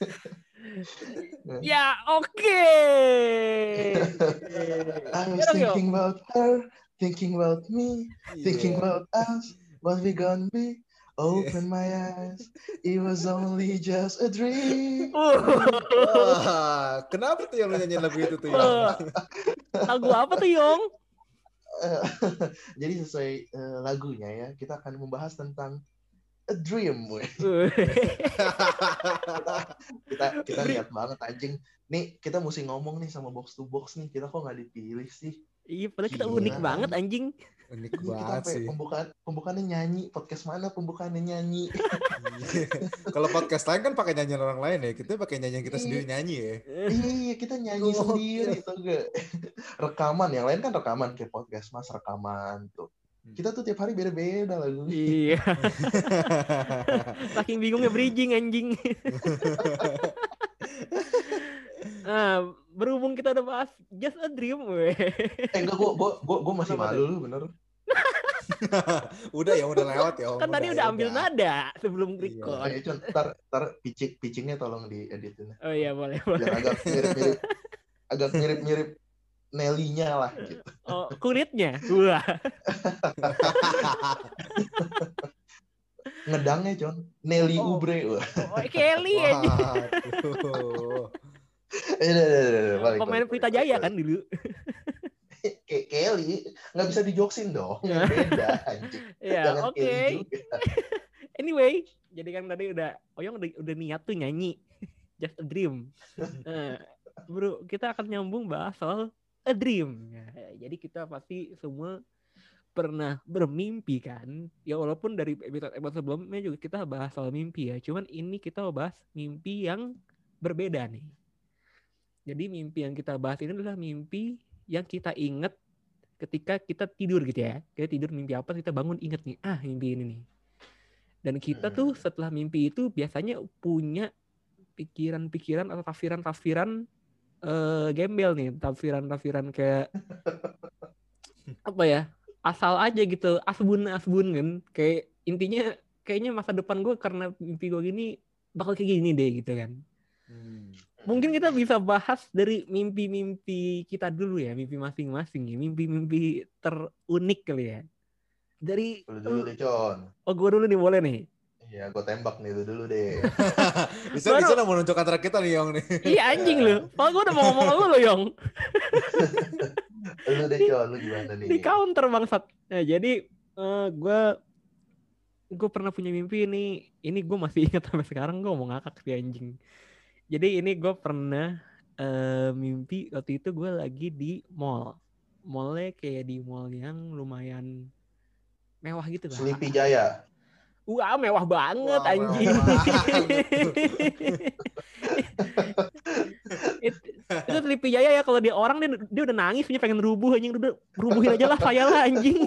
ya oke. I was thinking about her, thinking about me, thinking Iya. about us, what we gonna be. Open my eyes, it was only just a dream. Uh, Wah, kenapa tuh yang lu nyanyiin lagu itu tuh uh, lagu apa tuh Yong? Jadi sesuai eh, lagunya ya, kita akan membahas tentang a dream. Uh, kita kita lihat banget anjing. Nih kita mesti ngomong nih sama box to box nih. Kita kok nggak dipilih sih? Iya, padahal kita Gila. unik banget anjing. Unik Ini kita banget sampai sih. pembukaan pembukaannya nyanyi. Podcast mana pembukaannya nyanyi? Iya. Kalau podcast lain kan pakai nyanyian orang lain ya. Kita pakai nyanyian kita sendiri nyanyi ya. iya kita nyanyi sendiri tuh gak? Rekaman yang lain kan rekaman kayak podcast mas rekaman tuh. Kita tuh tiap hari beda-beda lagunya. Iya, saking bingungnya bridging anjing. nah, berhubung kita udah bahas Just a Dream, weh. Eh enggak gua gua gua, gua masih Kenapa malu lu bener. udah ya udah lewat ya. Om. Kan tadi udah ya ambil udah. nada sebelum Iya. record. Eh, Cun, ntar ntar pitching pitchingnya tolong dieditin Oh iya, boleh, biar boleh. agak mirip-mirip agak mirip-mirip Nelly-nya lah gitu. Oh, kulitnya. Wah. Ngedangnya, Con. Nelly Oh. Ubre. Wah. Oh, Kelly. Eh, udah, udah, udah, udah, balik, Pemain Pelita balik, Jaya kan dulu. Kayak Kelly, nggak bisa dijoksin dong. Beda, anjing. Iya, Jangan oke. Kelly juga. Anyway, jadi kan tadi udah Oyong udah, udah niat tuh nyanyi Just a Dream. Nah, bro, kita akan nyambung bahas soal a dream. Nah, jadi kita pasti semua pernah bermimpi kan? Ya walaupun dari episode episode sebelumnya juga kita bahas soal mimpi ya. Cuman ini kita bahas mimpi yang berbeda nih. Jadi mimpi yang kita bahas ini adalah mimpi yang kita inget ketika kita tidur gitu ya. Kita tidur mimpi apa kita bangun inget nih. Ah mimpi ini nih. Dan kita tuh setelah mimpi itu biasanya punya pikiran-pikiran atau tafsiran-tafsiran eh gembel nih, tafsiran-tafsiran kayak apa ya? Asal aja gitu, asbun-asbun kan. Kayak intinya kayaknya masa depan gue karena mimpi gue gini bakal kayak gini deh gitu kan. Hmm. Mungkin kita bisa bahas dari mimpi-mimpi kita dulu ya, mimpi masing-masing ya, mimpi-mimpi terunik kali ya. Dari Lu dulu deh, oh gue dulu nih boleh nih. Iya, gue tembak nih lu dulu deh. bisa Baru- bisa udah mau nunjuk antara kita nih Yong nih. Iya anjing lu. Padahal gue udah mau ngomong lu loh, Yong. Lu deh, Con. Lu gimana nih? Di counter bangsat. Nah, jadi eh gue gue pernah punya mimpi ini. Ini gue masih ingat sampai sekarang gue mau ngakak sih anjing. Jadi ini gue pernah eh mimpi waktu itu gue lagi di mall. Mallnya kayak di mall yang lumayan mewah gitu lah. Sleepy Jaya. Wah mewah banget mewah anjing. It- itu Sleepy Jaya ya kalau dia orang dia, dia udah nangis dia pengen rubuh anjing udah rubuhin aja lah saya lah anjing.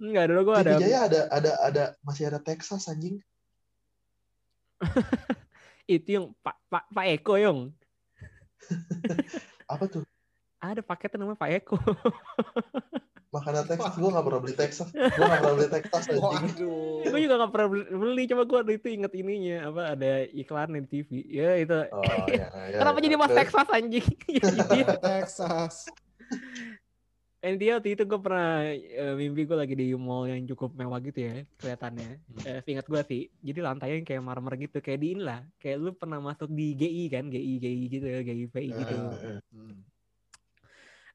Enggak dulu gue ada Jaya ada ada ada masih ada Texas anjing. itu yang Pak Pak Pak Eko yang Apa tuh? Ada paketnya namanya Pak Eko. Makanan Texas. Gue nggak pernah beli Texas. Gue nggak pernah beli Texas anjing. Waduh. gue juga gak pernah beli, beli coba gue itu inget ininya apa ada iklan di TV. Ya itu. Oh, ya, ya, Kenapa ya. jadi Mas? Texas anjing? Ya, gitu. Texas. Intinya waktu itu gue pernah eh, mimpi gue lagi di mall yang cukup mewah gitu ya kelihatannya. Eh, ingat gue sih. Jadi lantainya kayak marmer gitu, kayak di inilah. Kayak lu pernah masuk di GI kan, GI GI gitu, GIPI gitu. Eh, eh. Hmm.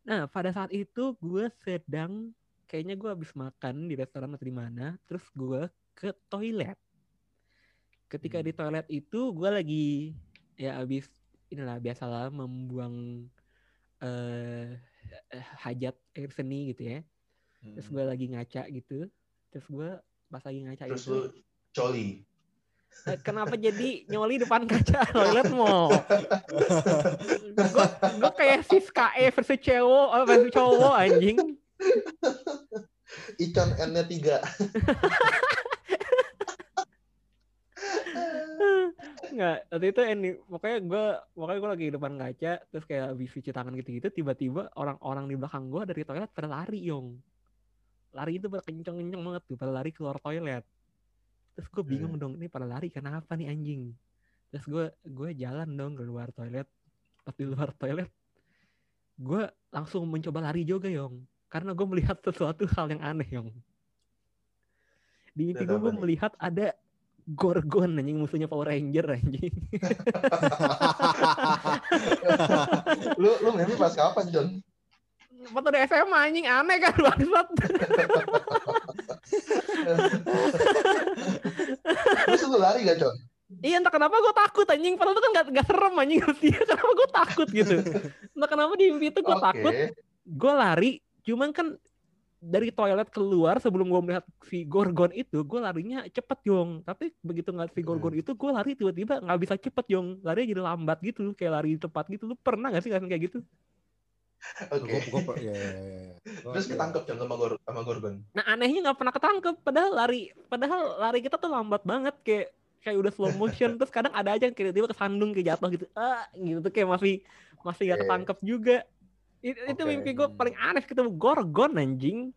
Nah pada saat itu gue sedang kayaknya gue habis makan di restoran atau di mana, terus gue ke toilet. Ketika Hmm. di toilet itu gue lagi ya habis inilah biasalah membuang eh eh, hajat air seni gitu ya. Terus Hmm. gue lagi ngaca gitu. Terus gue pas lagi ngaca Terus itu lu coli. Kenapa jadi nyoli depan kaca toilet mall? gue gue kayak Siska E versi cowok eh, versi cowok anjing. Ikan N-nya tiga. Enggak, waktu itu ini pokoknya gue pokoknya gue lagi di depan kaca terus kayak habis cuci tangan gitu-gitu tiba-tiba orang-orang di belakang gue dari toilet pada lari yong lari itu pada kenceng-kenceng banget tuh pada lari keluar toilet terus gue bingung dong ini pada lari kenapa nih anjing? Terus gue gue jalan dong keluar toilet. Pas di luar toilet gue langsung mencoba lari juga yong. Karena gue melihat sesuatu hal yang aneh yong. Di mimpi gue apa gue melihat ada Gorgon anjing musuhnya Power Ranger anjing. Lu lu mimpi pas kapan, John? Foto di SMA anjing aneh kan bangsat Terus lu lari gak, John? Iya entah kenapa gue takut anjing. Padahal itu kan gak, gak serem anjing. Dia kenapa gue takut gitu. Entah kenapa di mimpi itu gue Oke. takut. Gue lari Cuman kan dari toilet keluar sebelum gue melihat si Gorgon itu gue larinya cepet Yong. Tapi begitu ngeliat si Gorgon itu gue lari tiba-tiba nggak bisa cepet Yong. Lari jadi lambat gitu kayak lari di tempat gitu. Lu pernah gak sih ngerasain kayak gitu Oke. Gue gue ya, ya, ya, ya. Terus gua- ketangkep John sama Gor sama Gorgon. nah anehnya nggak pernah ketangkep padahal lari padahal lari kita tuh lambat banget kayak kayak udah slow motion terus kadang ada aja yang kayak tiba kesandung kayak jatuh gitu ah gitu tuh kayak masih masih gak Oke. ketangkep juga itu, itu mimpi gue paling aneh ketemu Gorgon anjing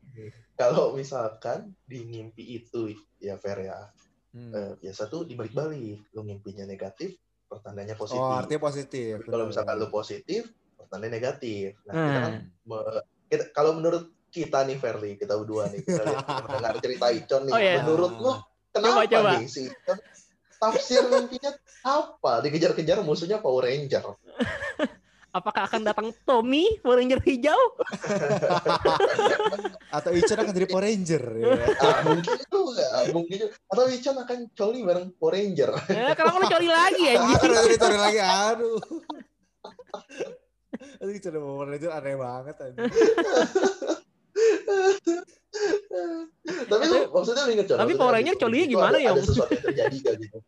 Kalau misalkan di mimpi itu ya Fer ya, Hmm. eh, biasa tuh dibalik-balik. Lu mimpinya negatif, pertandanya positif. Oh, artinya positif. Tapi kalau misalkan lu positif, pertandanya negatif. Nah, kita kan me- kita- kalau menurut kita nih Ferli, kita berdua nih, kita lihat mendengar cerita Icon nih, Oh, iya. menurut lu kenapa Coba, coba. nih si Icon tafsir mimpinya apa? Dikejar-kejar musuhnya Power Ranger. apakah akan datang Tommy Power Ranger hijau Atau Ichan akan jadi Power Ranger. ya. Ah, mungkin juga, mungkin juga. Atau Icon akan coli bareng Power Ranger. ya, kenapa lu cari lagi dari Tori lagi, aduh. Aduh, sama Power Ranger aneh banget anjing. tapi lu maksudnya lu inget Con, tapi maksudnya Power Ranger colinya itu gimana, ada, Yong? Ada sesuatu yang terjadi gak gitu?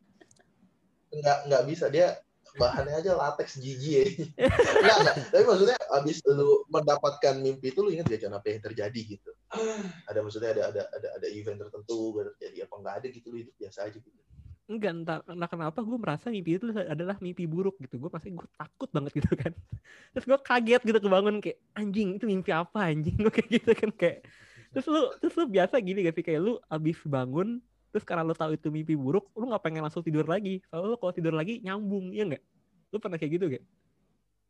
Enggak, enggak bisa dia bahannya aja latex gigi ya. enggak, enggak. Tapi maksudnya abis lu mendapatkan mimpi itu lu inget gak Con apa yang terjadi gitu? Ada maksudnya ada ada ada ada event tertentu gak terjadi apa enggak ada gitu lu hidup biasa aja gitu. Enggak entah, entah kenapa gue merasa mimpi itu adalah mimpi buruk gitu. Gue pasti gue takut banget gitu kan. Terus gue kaget gitu kebangun kayak anjing itu mimpi apa anjing? Gue kayak gitu kan kayak. Terus lu terus lu biasa gini gak sih? Kayak lu abis bangun terus karena lu tahu itu mimpi buruk lu nggak pengen langsung tidur lagi. Soalnya lu kalau tidur lagi nyambung ya nggak? Lu pernah kayak gitu gak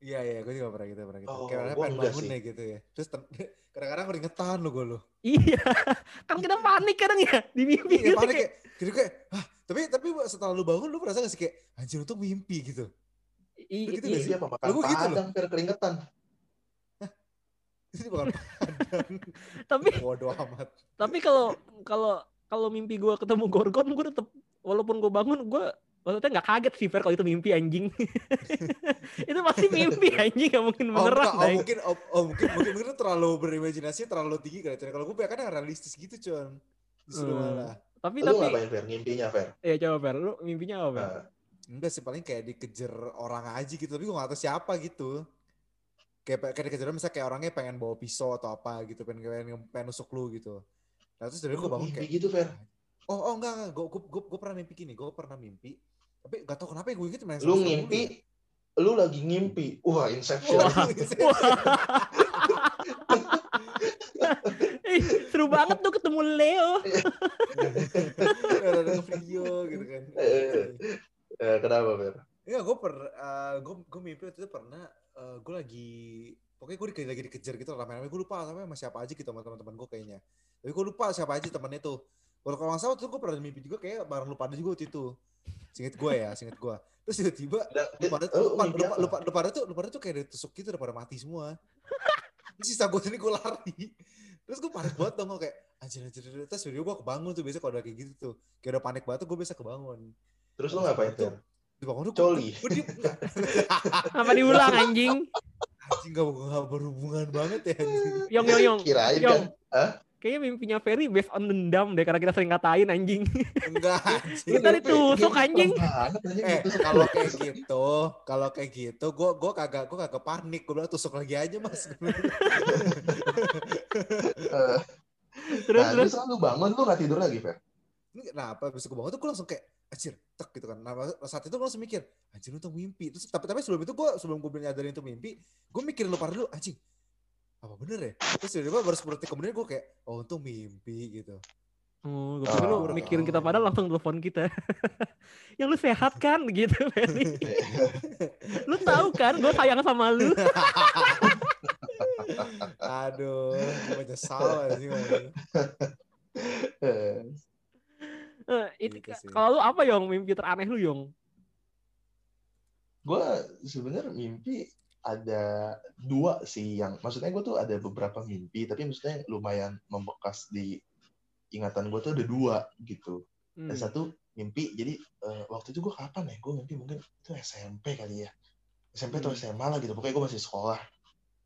Iya, iya, gue juga pernah gitu, pernah gitu. Oh, Kayak pengen bangun deh gitu ya. Terus ter- kadang-kadang keringetan lo gue lo. iya kan kita panik kadang ya di mimpi Iya, gitu panik kayak gitu kayak, ah, tapi tapi setelah lu bangun lu merasa gak sih kayak, anjir untuk mimpi gitu. i- gitu i- nggak Ini sih? dia apa makan Lu gua gitu loh. keringetan. Ini bukan padang. tapi Bodoh amat. tapi kalau kalau kalau mimpi gue ketemu Gorgon gue tetep walaupun gue bangun gue maksudnya nggak kaget sih Fer kalau itu mimpi anjing itu pasti mimpi anjing gak mungkin Oh, beneran enggak, oh, mungkin oh, oh, mungkin mungkin mungkin lu terlalu berimajinasi terlalu tinggi kali. Kalau gue kadang realistis gitu, Con. Hmm. malah. tapi Lu tapi ngapain Fer? Mimpinya Fer? ya coba Fer lu mimpinya apa Fer? Nah, Enggak sih paling kayak dikejar orang aja gitu, tapi gue gak tahu siapa gitu. Kayak kayak dikejar misalnya kayak orangnya pengen bawa pisau atau apa gitu, pengen pengen, pengen nusuk lu gitu. Nah terus dari gue bangun mimpi kayak, gitu Fer. oh oh enggak enggak, gue gue gue pernah mimpi gini, gue pernah mimpi, tapi gak tau kenapa ya gue inget main Lu ngimpi, ya. lu lagi ngimpi. Wah, Inception. Wah. Ih, seru banget tuh ketemu Leo ada ada video gitu kan. Eh, Eh, kenapa Fer? Iya, gue per, gue gue mimpi waktu itu pernah, gue lagi, pokoknya gue di, lagi dikejar gitu rame-rame, gue lupa namanya sama siapa aja gitu sama teman-teman gue kayaknya. Tapi gue lupa siapa aja temannya tuh. Kalau kalau nggak salah tuh gue pernah mimpi juga kayak bareng lu pada juga waktu itu. Singkat gue ya, singkat gue. Terus tiba-tiba lu pada tuh, lu, mimpi lu, apa? lu, lu pada tuh, lu pada tuh kayak ditusuk gitu, udah pada mati semua. Terus sisa gue sini gue lari. Terus gue panik banget dong, gue kayak anjir anjir. Terus video gue kebangun tuh biasa kalau udah kayak gitu tuh. Kayak udah panik banget tuh gue biasa kebangun. Terus lu ngapain Fer? Dibangun tuh Coli. Gue diem, enggak. apa diulang anjing Anjing gak, gak berhubungan banget ya anjing. Yong Yong Yong Kirain Yong kan? Kayaknya mimpinya Ferry based on dendam deh karena kita sering ngatain anjing Enggak anjing. Kita ditusuk, anjing. Banget, anjing, Eh, ditusuk. kalau kayak gitu, kalau kayak gitu, gue gua kagak gua kagak panik. Gue bilang tusuk lagi aja mas. Eh, terus nah, terus lu bangun, lu gak tidur lagi, Fer? Ini Nah, apa bisa gue bangun tuh gue langsung kayak anjir, tek gitu kan. Nah, saat itu gue langsung mikir, anjir itu mimpi. Terus tapi tapi sebelum itu gue sebelum gue nyadarin itu mimpi, gue mikirin lu pada dulu, anjing. Apa bener ya? Terus tiba-tiba baru 10 detik kemudian gue kayak, oh untung mimpi gitu. Oh, gue pikir lu Oh. mikirin kita padahal langsung telepon kita. yang lu sehat kan gitu, Ferry. lu tahu kan gue sayang sama lu. Aduh, gue menyesal sih. Eh, Eh, itu Gitu kalau lu apa Yong mimpi teraneh lu Yong? gue sebenarnya mimpi ada dua sih yang maksudnya gue tuh ada beberapa mimpi tapi maksudnya lumayan membekas di ingatan gue tuh ada dua gitu Hmm. ada satu mimpi jadi eh, waktu itu gue kapan ya gue mimpi mungkin itu SMP kali ya SMP atau Hmm. SMA lah gitu pokoknya gue masih sekolah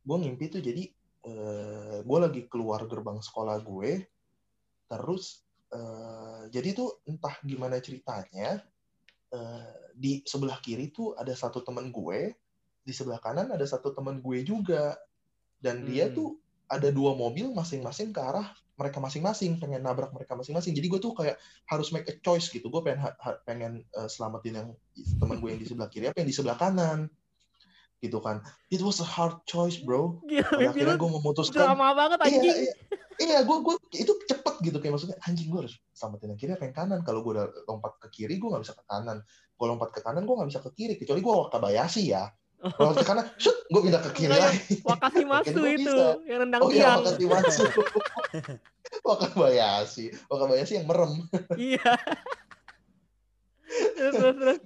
gue mimpi tuh jadi eh, gue lagi keluar gerbang sekolah gue terus eh, jadi tuh entah gimana ceritanya eh, di sebelah kiri tuh ada satu teman gue di sebelah kanan ada satu teman gue juga. Dan dia Hmm. tuh ada dua mobil masing-masing ke arah mereka masing-masing pengen nabrak mereka masing-masing. Jadi gue tuh kayak harus make a choice gitu. Gue pengen pengen eh, selamatin yang teman gue yang di sebelah kiri apa yang di sebelah kanan. Gitu kan. It was a hard choice bro. Gila, pada akhirnya gue memutuskan drama banget iya anjing. iya. Iya gue gue itu cepet gitu. Kayak maksudnya anjing gue harus selamatin yang kiri apa yang kanan. Kalau gue udah lompat ke kiri gue nggak bisa ke kanan. Gue lompat ke kanan gue nggak bisa ke kiri. Kecuali gue wakabayashi ya lompat ke kanan shoot gue pindah ke kiri lagi Wakasi Masu itu bisa. yang rendang oh iya tiang. wakati masuk wakabayashi wakabayashi yang merem Iya. terus terus terus.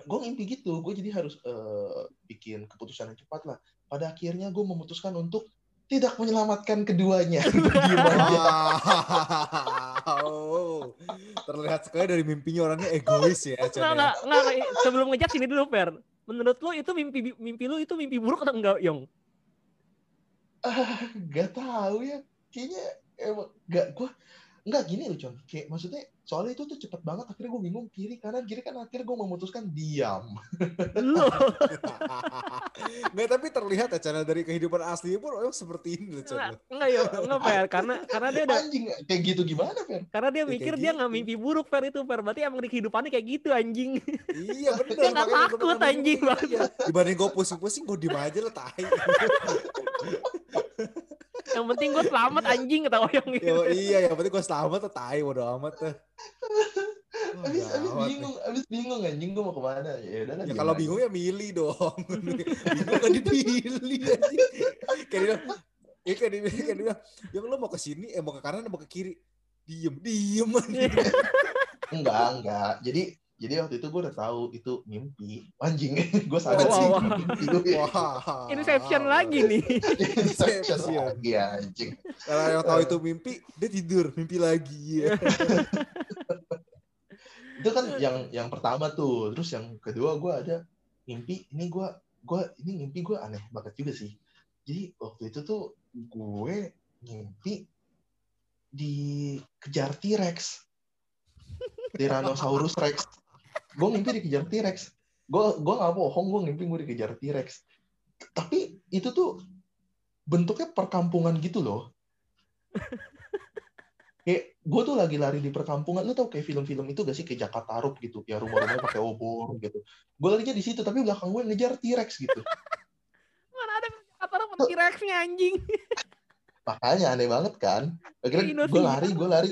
gue mimpi gitu gue jadi harus eh, bikin keputusan yang cepat lah pada akhirnya gue memutuskan untuk tidak menyelamatkan keduanya. Wow. Terlihat sekali dari mimpinya orangnya egois ya, ya. enggak, enggak, enggak. Sebelum ngejak sini dulu, Fer. Menurut lu itu mimpi mimpi lu itu mimpi buruk atau enggak, Yong? Ah, gak tahu ya kayaknya emang gak gue nggak gini loh Con kayak maksudnya soalnya itu tuh cepet banget akhirnya gue bingung kiri kanan kiri kan akhirnya gue memutuskan diam Lu. Nggak, tapi terlihat ya, Chan, dari kehidupan asli pun orang seperti ini loh, Enggak, Chan. enggak, Yong. Enggak, Fer. Karena karena dia udah anjing kayak gitu gimana Fer karena dia Ya, mikir dia nggak gitu. mimpi buruk Fer itu Fer berarti emang di kehidupannya kayak gitu anjing Iya, bener. Dia nggak takut, anjing, gitu, banget. iya. Dibanding gue pusing-pusing, gue diem aja lah, tai. Yang penting gue selamat anjing kata Oyong gitu Yo, iya, yang penting gue selamat tuh, tai. Bodo amat tuh. Wah, abis abis gawat nih. bingung abis bingung anjing gue mau ke mana ya udah Ya kalau bingung ya milih dong. bingung kan dipilih anjing. Kayak dia bilang, ya kayak dia, kayak dia yang lo mau ke sini, eh mau ke kanan, mau ke kiri. Diem, diem anjing. enggak enggak jadi jadi waktu itu gue udah tahu itu mimpi. Anjing gue sadar Wah, sih itu mimpi gue Wah. Inception lagi nih. Inception Inception. lagi anjing. Kalau yang tahu itu mimpi, dia tidur, mimpi lagi. Ya. itu kan yang yang pertama tuh. Terus yang kedua gue ada mimpi ini gue gue ini mimpi gue aneh banget juga sih. Jadi waktu itu tuh gue mimpi dikejar T-Rex. Tyrannosaurus Rex gue mimpi dikejar T-Rex. Gue gue nggak bohong gue mimpi gue dikejar T-Rex. Tapi itu tuh bentuknya perkampungan gitu loh. Kayak gue tuh lagi lari di perkampungan. Lu tau kayak film-film itu gak sih? Kayak Jakarta Rup gitu. Ya rumah-rumahnya pakai obor gitu. Gue larinya di situ tapi belakang gue ngejar T-Rex gitu. Mana ada kata orang T-Rex-nya anjing? Makanya aneh banget kan? Akhirnya gue lari gue lari.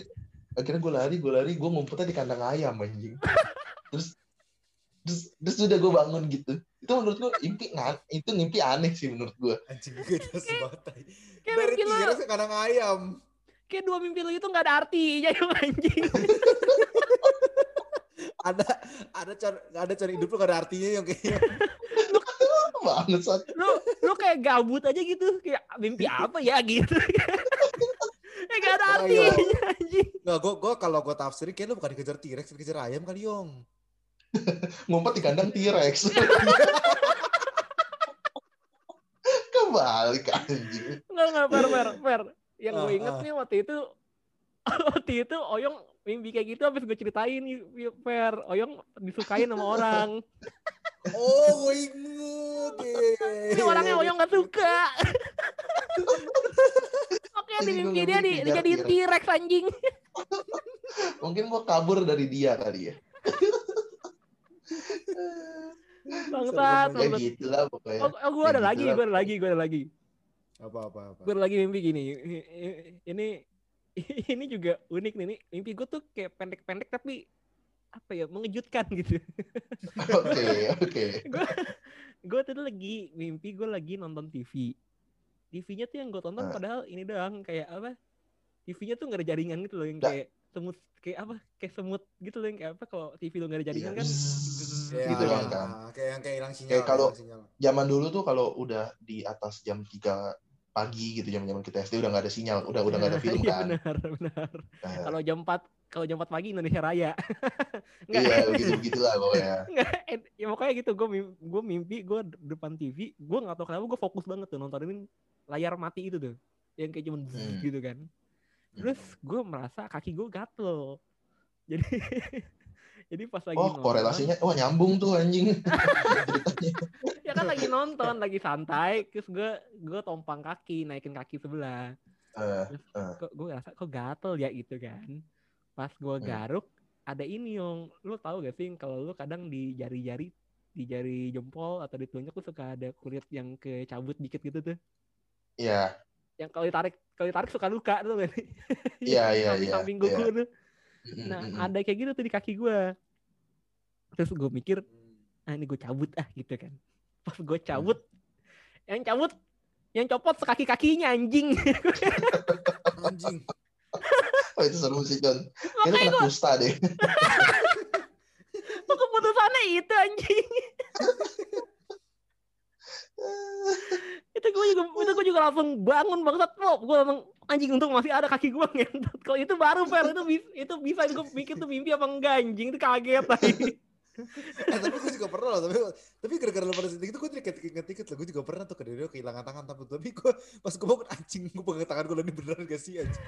Akhirnya gue lari gue lari. Gue ngumpetnya di kandang ayam anjing terus terus terus udah gue bangun gitu itu menurut gue mimpi ngan- itu mimpi aneh sih menurut gue Anjing gue jelas banget. tai. kayak Dari tiga ke kandang ayam. kayak dua mimpi lu itu nggak ada artinya Yong anjing Ada ada cara ada cara hidup lu gak ada artinya yang kayaknya. banget saat lu lu kayak gabut aja gitu kayak mimpi apa ya gitu ya gak ada artinya anjing Nggak, gue gue kalau gue tafsirin kayak lu bukan dikejar T-Rex, dikejar ayam kali Yong. ngumpet di kandang T-Rex. Kebalik anjing. Nggak nggak fair fair fair yang gue Ah, inget ah. nih waktu itu waktu itu Oyong mimpi kayak gitu habis gue ceritain fair Oyong disukain sama orang. Oh, gue inget. Ini orangnya Oyong gak suka. Oke di mimpi dia dijadiin. T-Rex anjing. Mungkin gue kabur dari dia kali ya Bangsat ya gitu lah pokoknya Oh, oh gue ada Ya lagi, gitu gue ada lagi, gue ada lagi Apa apa apa. Gue ada lagi mimpi gini Ini ini juga unik nih. nih. Mimpi gue tuh kayak pendek-pendek tapi apa ya mengejutkan gitu. Oke, oke. gue gue tadi lagi mimpi gue lagi nonton TV. TV-nya tuh yang gue tonton Ah. padahal ini doang kayak apa? TV-nya tuh nggak ada jaringan gitu loh yang Nggak. kayak semut kayak apa? Kayak semut gitu loh yang kayak apa kalau TV lo nggak ada jaringan Iya, kan? Iya, gitu doang kan. Kayak yang kayak hilang sinyal. Kayak kalau-. Zaman dulu tuh kalau udah di atas jam 3 pagi gitu zaman-zaman kita SD udah nggak ada sinyal, udah udah nggak ada film Iya kan. benar benar. Nah, Kalau jam 4 kalau jam 4 pagi Indonesia Raya. Nggak, iya begitu begitulah pokoknya. Nggak, ya pokoknya gitu gue mimpi, gue mimpi gue depan TV gue nggak tahu kenapa gue fokus banget tuh nontonin layar mati itu tuh yang kayak cuman Hmm. gitu kan terus gue merasa kaki gue gatel jadi jadi pas lagi Oh nonton korelasinya, wah nyambung tuh anjing. Ya kan lagi nonton lagi santai terus gue gue tompang kaki naikin kaki sebelah terus eh. kok gue rasa kok gatel ya gitu kan pas gue Hmm. garuk ada ini yang lu tahu gak sih kalau lu kadang di jari-jari di jari jempol atau di telunjuk tuh suka ada kulit yang kecabut dikit gitu tuh Iya, yang kalau ditarik kalau ditarik suka luka tuh kan Iya, iya, samping iya, samping kuku iya. tuh nah ada kayak gitu tuh di kaki gue terus gue mikir Hmm. ah ini gue cabut ah gitu kan pas gue Hmm. cabut yang cabut yang copot sekaki kakinya anjing Anjing. Oh itu seru sih John. Kayaknya makanya kena kusta deh. keputusannya itu anjing itu gue juga itu gue juga langsung bangun banget pop gue langsung anjing untung masih ada kaki gue ngentot. Kalau itu baru fair itu bisa itu bisa gue pikir tuh mimpi apa enggak anjing? Itu kaget tadi Eh, tapi gue juga pernah loh, tapi tapi gara-gara lo pada itu gue jadi inget-inget loh, gue juga pernah tuh kedua kehilangan tangan tapi tapi gue pas gue bangun anjing gue pegang tangan gue lagi beneran gak sih anjing.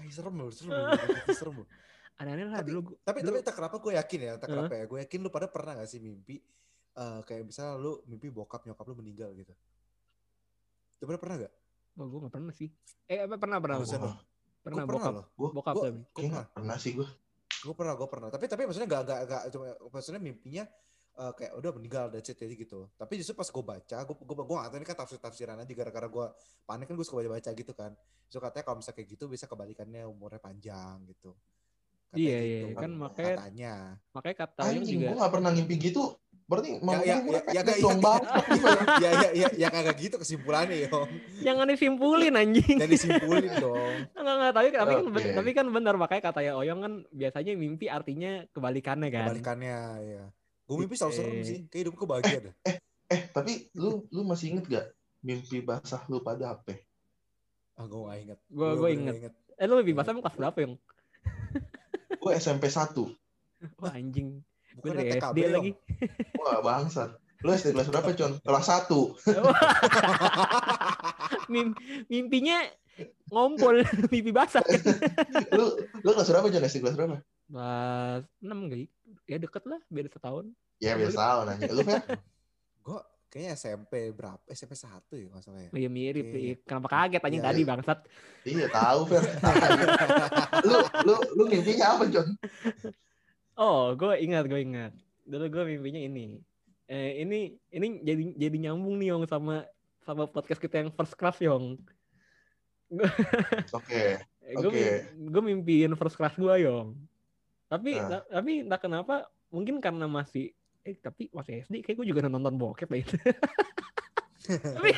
Ay, serem loh, serem loh, serem loh. aneh-aneh lah Tapi- dulu Tapi tapi Dulu- tak kenapa gue yakin ya, tak kenapa ya, gue yakin lu pada pernah gak sih mimpi eh, kayak misalnya lu mimpi bokap nyokap lu meninggal gitu. Lu pada pernah gak? oh, gue gak pernah sih eh apa pernah pernah Harusnya pernah pernah Gue pernah bokap loh. Gue bokap Gua- tapi Gue pernah. nggak pernah sih gue. gue pernah gue pernah tapi tapi maksudnya gak gak gak cuma maksudnya mimpinya eh, kayak udah meninggal it aja gitu tapi justru pas gue baca gue gue gue gak tahu ini kan tafsir tafsiran aja gara-gara gue panik kan gue suka baca baca gitu kan so katanya kalau misalnya kayak gitu bisa kebalikannya umurnya panjang gitu Iya, iya, kan makanya- katanya makanya kata yang Anjing, juga gue nggak pernah ngimpi gitu. Berarti mau ya ya gue ya ya ya dong bang. ya ya ya ya kagak gitu kesimpulannya yo jangan disimpulin anjing dan disimpulin dong Enggak enggak tapi tapi kan Oke. tapi kan benar makanya kata ya Oyong kan biasanya mimpi artinya kebalikannya kan. kebalikannya ya gue mimpi selalu serem sih kayak hidup gue bahagia dah Eh tapi lu lu masih inget gak mimpi basah lu pada apa? ah gue gak inget Gua- Gua gua bener inget. nggak Eh lu lebih basah emang kelas berapa yang? Gue SMP 1 Wah anjing. Gue bukan dari TKB SD lagi. Wah bangsat. Lu SD kelas berapa Con? Kelas 1 Mim- mimpinya ngompol mimpi basah. Lu lu kelas berapa Con? SD kelas berapa? Kelas 6 enggak? Ya deket lah, beda setahun. Ya biasa tahu nanya. Lu kan? gue kayaknya SMP berapa SMP satu ya ya Oh, iya mirip. Iya. Kenapa kaget anjing Iya, tadi iya. bangsat. Iya tahu Fer. lu lu lu mimpinya apa Con? Oh, gue ingat, gue ingat. Dulu gue mimpinya ini. Eh, ini ini jadi jadi nyambung nih Yong sama sama podcast kita yang first class Yong. Oke. gue Oke. gue mimpiin first class gue Yong. Tapi Nah. ta- tapi entah kenapa mungkin karena masih eh tapi masih SD kayak gue juga nonton bokep itu. tapi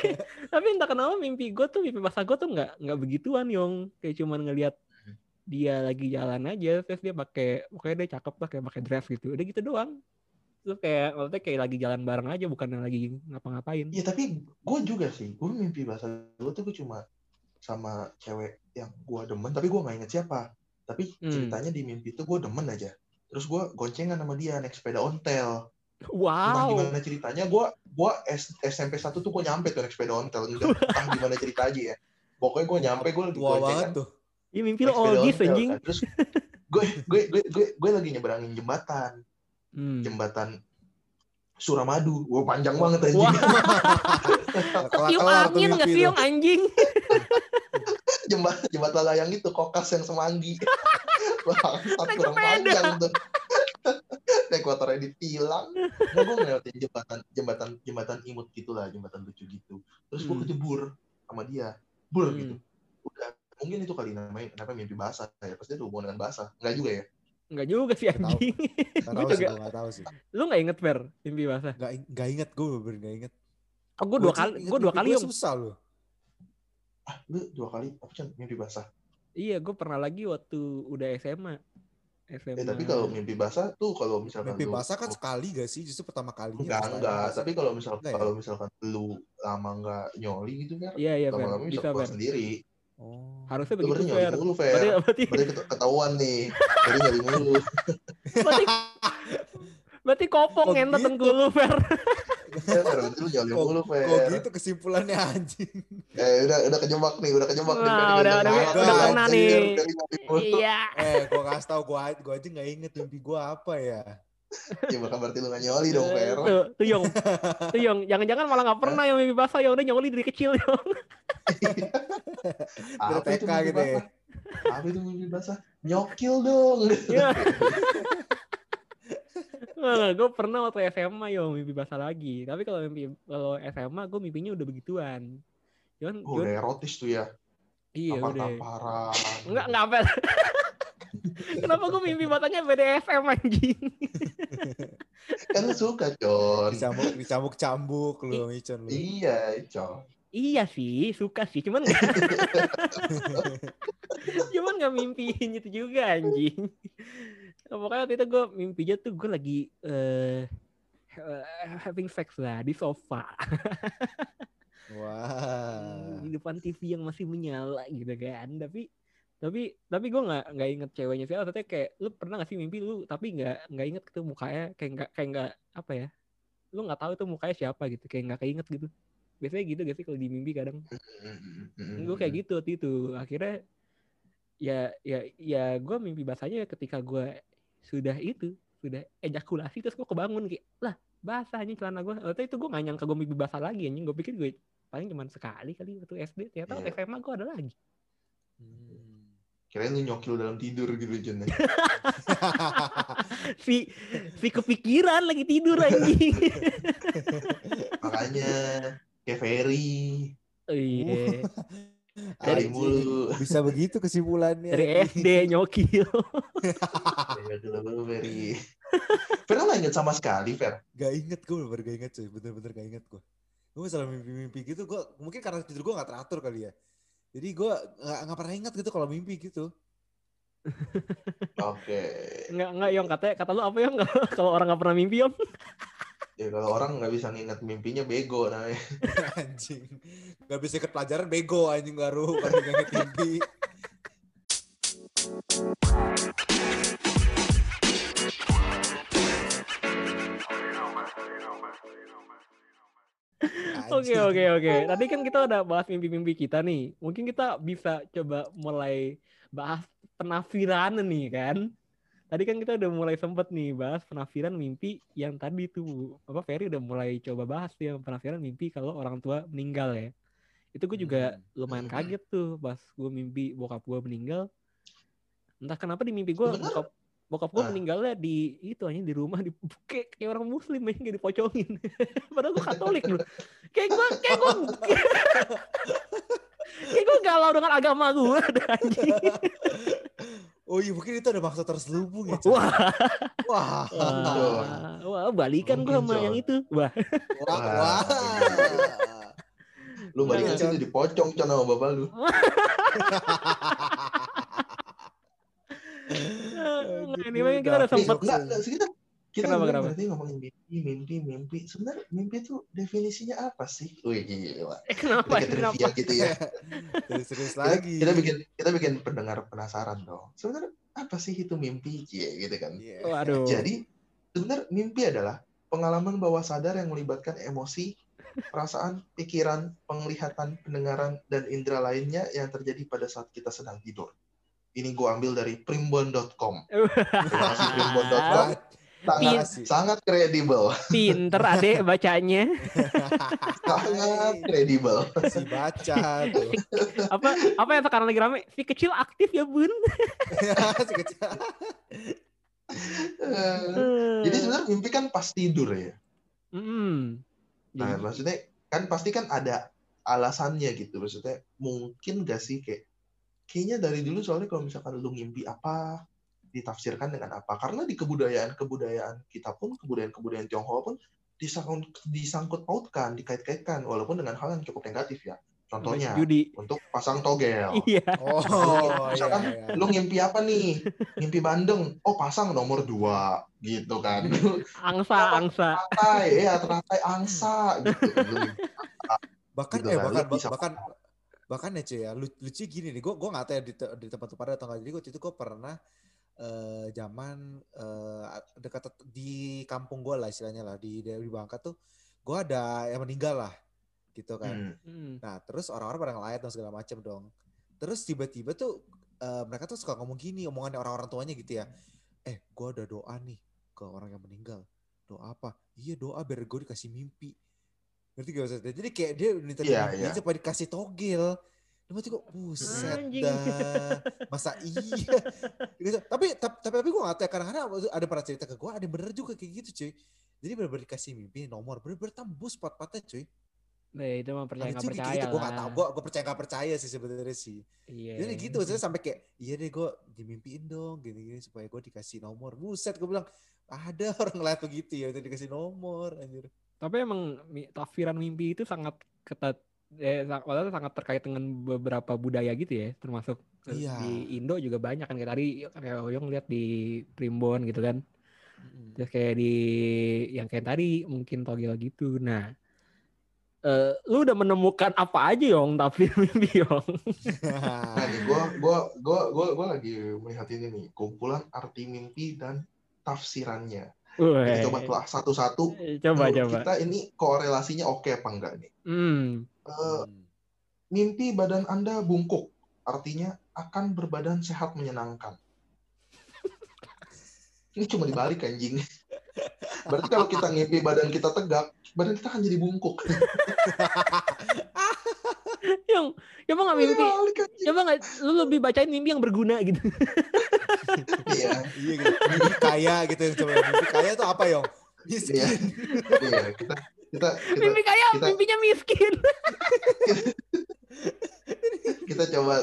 tapi entah kenapa mimpi gue tuh mimpi masa gue tuh nggak nggak begituan Yong. Kayak cuman ngelihat dia lagi jalan aja terus dia pakai pokoknya dia cakep lah kayak pakai dress gitu udah gitu doang terus kayak maksudnya kayak lagi jalan bareng aja bukan yang lagi ngapa-ngapain Iya tapi gue juga sih. Gue mimpi basah gue tuh gue cuma sama cewek yang gue demen tapi gue nggak inget siapa. Tapi Hmm. ceritanya di mimpi itu gue demen aja. Terus gue goncengan sama dia naik sepeda ontel. Entah wow gimana ceritanya, gue gua S- SMP 1 tuh gue nyampe tuh naik sepeda ontel. Entah, entah gimana cerita aja ya. Pokoknya gue nyampe, gue banget goncengan. tuh ini mimpi lo oldies ontel, anjing kan. Terus gue, gue, gue, gue, gue lagi nyeberangin jembatan. Hmm. Jembatan Suramadu. Wah panjang banget anjing. Wah. Tuh angin nggak. Yong anjing jembatan jembatan layang itu kokas yang semanggi bangsat kurang panjang tuh naik motornya ditilang nah, gue ngelewatin jembatan jembatan jembatan imut gitulah jembatan lucu gitu terus gue Hmm. kejebur sama dia bur Hmm. gitu udah mungkin itu kali namanya kenapa mimpi basah ya pasti ada hubungan dengan basah enggak juga ya Enggak juga sih Nggak tahu. anjing. Gak Gua tahu sih, juga- gue gak tahu sih. Lu nggak inget Fer mimpi basah? Gak, gak inget, gue bener gak inget. Oh, gue dua kali, inget gue dua kali om. susah loh. ah lu dua kali apa Chan? mimpi basah Iya, gue pernah lagi waktu udah SMA. SMA. eh tapi kalau mimpi basah tuh kalau misalkan Mimpi lu basah kan sekali gak sih? Justru pertama kalinya. enggak enggak tapi kalau misalkan Enggak ya? kalau misalkan lu lama enggak nyoli gitu kan Iya iya lama-lama bisa bisa keluar sendiri Oh. Harusnya begitu berarti Fer. mulu Berarti, Fer berarti, berarti ket- ketahuan nih jadi nyoli mulu berarti, berarti kopong Kok ngentot gitu? dengkul lu Fer. Fer berarti lu nyoli Kok- mulu Fer Kok gitu kesimpulannya anjing? eh udah udah kejebak nih udah kejebak nih Nah, Ferry udah- gagal udah- banget, udah kena nih. Iya. Eh, gue kasih tau gue, gue aja gak inget mimpi gue apa ya. ya bukan berarti lu gak nyoli dong Fer Eh, Tuh, tuh Yong. Tuh Yong, jangan-jangan malah nggak pernah yang mimpi basah, yang udah nyoli dari kecil Yong. Apa itu TK mimpi gitu ya. basah apa itu mimpi basah nyokil dong Iya. gue pernah waktu SMA Yong mimpi basah lagi. Tapi kalau mimpi kalau SMA gue mimpinya udah begituan. Cuman, oh, udah erotis tuh ya iya udah. Enggak, enggak apa. Kenapa gue mimpi batanya BDSM anjing? kan suka Con Dicambuk, dicambuk cambuk lu, Micon lu. iya Con Iya sih, suka sih, cuman nggak, cuman nggak mimpiin itu juga anjing. Nah, Pokoknya waktu itu gue mimpinya tuh gue lagi eh, having sex lah di sofa Wah. di depan TV yang masih menyala gitu kan. Tapi tapi tapi gue nggak nggak inget ceweknya sih. Maksudnya kayak lu pernah gak sih mimpi lu tapi nggak nggak inget itu mukanya kayak nggak kayak nggak apa ya? Lu nggak tahu itu mukanya siapa gitu, kayak nggak keinget gitu. Biasanya gitu gak sih kalau di mimpi kadang. gue kayak gitu waktu itu akhirnya ya ya ya gue mimpi basahnya ketika gue sudah itu sudah ejakulasi terus gue kebangun kayak lah basah nih celana gue waktu itu gue gak nyangka gue mimpi basah lagi anjing gue pikir gue paling cuma sekali kali waktu SD ternyata waktu Iya. SMA gue ada lagi Hmm. Kirain lu nyokil dalam tidur gitu Jon ya. si si kepikiran lagi tidur anjing makanya kayak Ferry oh, iya dari mulu Bisa begitu kesimpulannya. dari SD nyokil ya dulu Ferry Fer lu gak inget sama sekali Fer Gak inget gue bener gak inget cuy. Bener-bener gak inget gue. Gue masalah mimpi-mimpi gitu, gue mungkin karena tidur gue gak teratur kali ya. Jadi gue gak, gak pernah inget gitu kalau mimpi gitu. oke nggak nggak yang katanya kata lu apa yang kalau orang nggak pernah mimpi om ya kalau orang nggak bisa nginget mimpinya bego namanya anjing. Gak bisa ikut pelajaran bego anjing baru. Kan gak inget mimpi. Oke oke oke. Tadi kan kita udah bahas mimpi-mimpi kita nih. Mungkin kita bisa coba mulai bahas penafiran nih kan. Tadi kan kita udah mulai sempet nih bahas penafiran mimpi yang tadi tuh apa Ferry udah mulai coba bahas tuh yang penafiran mimpi kalau orang tua meninggal ya. Itu gue juga Hmm. lumayan kaget tuh pas gue mimpi bokap gue meninggal. Entah kenapa di mimpi gue bokap bokap gue Ah. meninggalnya di itu hanya di rumah di kayak, kayak orang muslim aja kayak dipocongin. Padahal gue Katolik loh. Kayak gue kayak gue kayak gue galau dengan agama gue ada anjing. Oh iya mungkin itu ada maksud terselubung ya. Wah, Wah. wah, wah balikan gue sama yang itu. Wah, Wah. Wah. Wah. lu balik Iya, ke situ dipocong Con sama bapak lu Nah, mah kita udah enggak, enggak, kita kita Kenapa, kenapa? berarti ngomongin mimpi, mimpi, mimpi. Sebenarnya mimpi itu definisinya apa sih? Wih, gila. eh, kenapa Kita kenapa? trivia gitu ya. Serius Kita, lagi. kita bikin kita bikin pendengar penasaran dong. Sebenarnya apa sih itu mimpi? Cie, gitu kan. Iya. Waduh. Jadi sebenarnya mimpi adalah pengalaman bawah sadar yang melibatkan emosi, perasaan, pikiran, penglihatan, pendengaran, dan indera lainnya yang terjadi pada saat kita sedang tidur. Ini gue ambil dari primbon.com. Terima kasih primbon.com. Sangat, Pin. sangat kredibel. Pinter adek bacanya. Sangat kredibel. si baca tuh. Apa apa yang sekarang lagi rame? Si kecil aktif ya bun. si kecil. Eh, Jadi sebenarnya mimpi kan pas tidur ya. Mm. Nah, maksudnya kan pasti kan ada alasannya gitu. Maksudnya mungkin gak sih kayak kayaknya dari dulu soalnya kalau misalkan lu ngimpi apa ditafsirkan dengan apa. Karena di kebudayaan kebudayaan kita pun kebudayaan kebudayaan Tionghoa pun disangkut disangkut pautkan dikait-kaitkan walaupun dengan hal yang cukup negatif ya. Contohnya Judi. untuk pasang togel. Iya. Oh, iya, Misalkan iya. lu ngimpi apa nih? Ngimpi bandeng oh pasang nomor dua gitu kan. Angsa, angsa. teratai ya teratai angsa gitu. Bahkan Gitu eh kan, bahkan bisa- bahkan bahkan ya cuy ya lu- lucu gini nih gue gue nggak tahu ya di, te- di tempat pada atau nggak jadi waktu itu gue pernah eh zaman eh, dekat di kampung gue lah istilahnya lah di di Bangka tuh gue ada yang meninggal lah gitu kan Hmm. Hmm. Nah, terus orang-orang pada ngelayat dan segala macam dong. Terus tiba-tiba tuh eh, mereka tuh suka ngomong gini, omongannya orang-orang tuanya gitu ya. Eh, gua ada doa nih ke orang yang meninggal. Doa apa? Iya doa biar gue dikasih mimpi. Ngerti gak maksudnya? Jadi kayak dia minta Iya, mimpi iya. supaya dikasih togel. Dia mati kok, buset Anjing. dah. Masa iya? Gitu. Tapi, tapi, tapi, tapi gue gak tahu ya, kadang-kadang ada pernah cerita ke gue, ada yang bener juga kayak gitu cuy. Jadi bener-bener dikasih mimpi nomor, bener-bener tembus pot-potnya cuy. Nah, itu mah percaya Ada nggak percaya gitu, gue gak lah. tau, gue, gue percaya gak percaya sih sebenarnya sih. Iya. Jadi gitu, saya sampai kayak, iya deh gue dimimpiin dong, gini-gini supaya gue dikasih nomor. Buset, gue bilang, ada orang ngeliat begitu ya, udah dikasih nomor, anjir. Tapi emang takfiran mimpi itu sangat ketat eh, padahal sangat terkait dengan beberapa budaya gitu ya, termasuk Iya. di Indo juga banyak kan kayak tadi kayak Oyong lihat di Primbon gitu kan. Terus kayak di yang kayak tadi mungkin togel gitu. Nah, eh lu udah menemukan apa aja Yong takfir mimpi Yong? Gua gua gua gua lagi melihat ini nih, kumpulan arti mimpi dan tafsirannya. Kita coba telah satu-satu. Coba coba. Kita ini korelasinya oke apa enggak nih? Hmm. Eh, mimpi badan Anda bungkuk, artinya akan berbadan sehat menyenangkan. Ini cuma dibalik anjing. Berarti kalau kita ngimpi badan kita tegak, badan kita akan jadi bungkuk. Yong, coba nggak mimpi? Coba nggak lu lebih bacain mimpi yang berguna gitu. Iya, iya gitu, mimpi kaya gitu yang coba mimpi kaya tuh apa Yong? iya, Miskin. iya. Kita kita kita Mimpi kaya, kita- mimpinya miskin. kita coba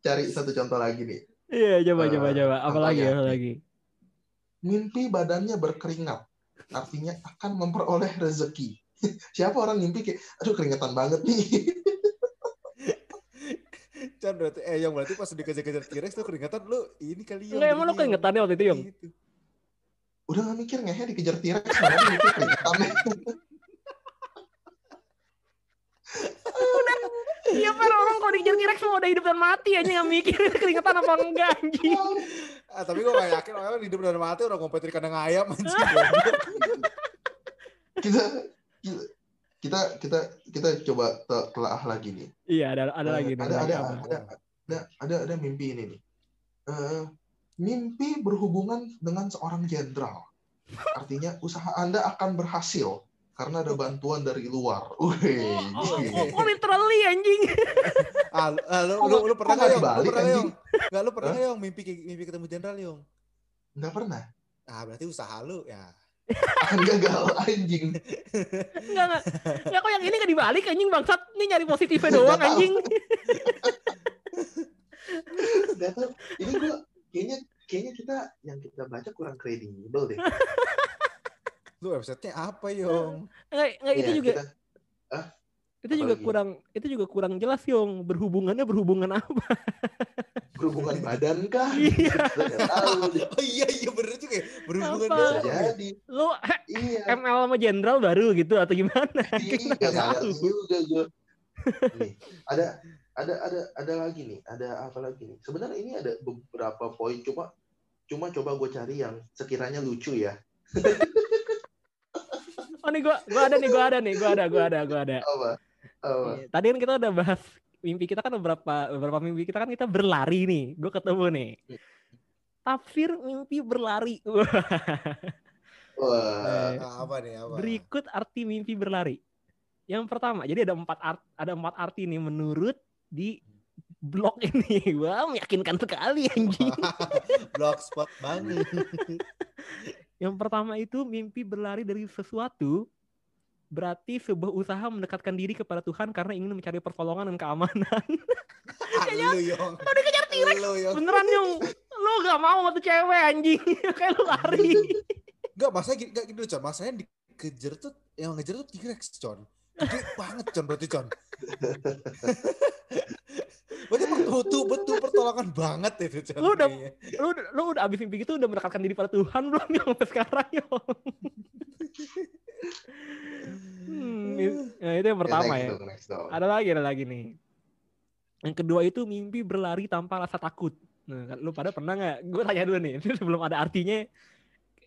cari satu contoh lagi nih. Iya, coba Eh, coba coba. Apalagi contohnya. apalagi. Mimpi badannya berkeringat, artinya akan memperoleh rezeki. Siapa orang mimpi kayak, aduh keringetan banget nih. Chan berarti, eh Yong berarti pas dikejar-kejar T-Rex tuh keringetan lu ini kali Yong. Enggak emang lu jadinya, keingetan ya waktu itu Yong? Gitu. Udah gak mikir ngehe dikejar T-Rex, keringetan. Iya per orang kalau dikejar T-Rex semua udah hidup dan mati aja nggak mikir keringetan apa enggak anjing. Ah, tapi gue gak yakin orang hidup dan mati orang kompetitif kandang ayam anjing. kita, kita kita kita kita coba te- telaah lagi nih. Iya ada ada Eh, lagi nih, ada ada, ada ada ada ada mimpi ini nih. Eh, mimpi berhubungan dengan seorang jenderal. Artinya usaha Anda akan berhasil karena ada bantuan dari luar. Wih, Oh, oh, oh, oh, literally anjing. Ah, lu- ah, lu, lu, nggak- lu pernah nggak? Lu pernah anjing? Enggak, lu pernah Yong mimpi mimpi ketemu jenderal Yong? Nggak pernah. Ah, berarti usaha lu ya. Akan gagal anjing. Enggak enggak. Ya kok yang ini nggak dibalik anjing bangsat. Ini nyari positifnya doang anjing. Nggak tahu. Ini gua kayaknya kayaknya kita yang kita baca kurang kredibel deh. Lu websitenya apa Yong? Enggak, enggak itu Iya, juga kita- itu juga apalagi? kurang itu juga kurang jelas Yong. Berhubungannya berhubungan apa? berhubungan badan kah? Iya. Oh iya iya bener juga ya. Berhubungan Apa? Ya. jadi. Lu eh, Iya. ML sama jenderal baru gitu atau gimana? Iya, Kita tahu. juga gue. Nih, ada ada ada ada lagi nih, ada apa lagi nih? Sebenarnya ini ada beberapa poin cuma cuma coba gue cari yang sekiranya lucu ya. Oh nih gua gua ada nih gua ada nih gua ada gua ada gua ada. Apa? Apa? Iya, Tadi kan kita udah bahas mimpi kita kan beberapa beberapa mimpi kita kan kita berlari nih. Gue ketemu nih. Tafsir mimpi berlari. Wah, Wah, Eh, Ah, apa nih apa? Berikut arti mimpi berlari. Yang pertama, jadi ada empat art, ada empat arti nih menurut di blog ini. Wah, meyakinkan sekali anjing. Blogspot banget. Yang pertama itu mimpi berlari dari sesuatu berarti sebuah usaha mendekatkan diri kepada Tuhan karena ingin mencari pertolongan dan keamanan. Lu Yong. Lo dikejar T-Rex. Yong. Beneran Yung, lo gak mau tuh cewek anjing. Kayak lu lari. Gini, enggak gini loh, Con. Masanya dikejar tuh, yang ngejar tuh T-Rex, Con. Gede banget, Con, berarti, Con. berarti betul, betul pertolongan banget itu, Con. Lu udah- kayaknya. Lu, lu udah abis mimpi gitu udah mendekatkan diri pada Tuhan belum Yung sampai sekarang Yung? Nah, itu yang pertama next ya. next dong. Ada lagi, ada lagi nih. Yang kedua itu mimpi berlari tanpa rasa takut. Nah, kan lu pada pernah nggak? Gue tanya dulu nih, ini sebelum ada artinya.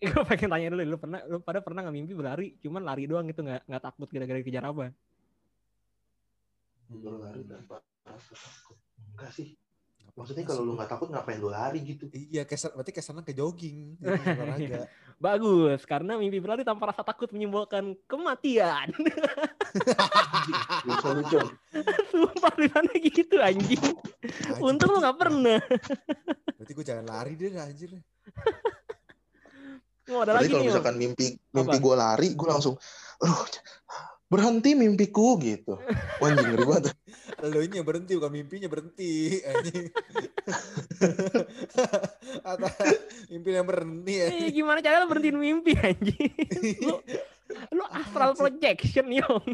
Gue pengen tanya dulu, lu pernah, lu pada pernah nggak mimpi berlari, cuman lari doang gitu nggak nggak takut gara-gara dikejar apa? Berlari tanpa rasa takut. Enggak sih. Maksudnya kalau lu nggak takut ngapain lu lari gitu? Iya, kesan, berarti kesannya ke jogging. gitu, olahraga. Bagus, karena mimpi berlari tanpa rasa takut menyimbolkan kematian. Bisa lu Con. Sumpah tulisannya gitu anjing. Anjing, Untung lu nggak pernah. Berarti gue jangan lari deh, anjir. Oh, ada Berarti lagi kalau nih. Misalkan mimpi mimpi gue lari, gue langsung, aduh, berhenti mimpiku gitu. Anjing ngeri banget. Lu nya berhenti, bukan mimpinya berhenti. Anjing. Atau mimpinya berhenti ya. Eh, gimana cara lu berhentiin mimpi anjing? Lu lu astral projection Yong.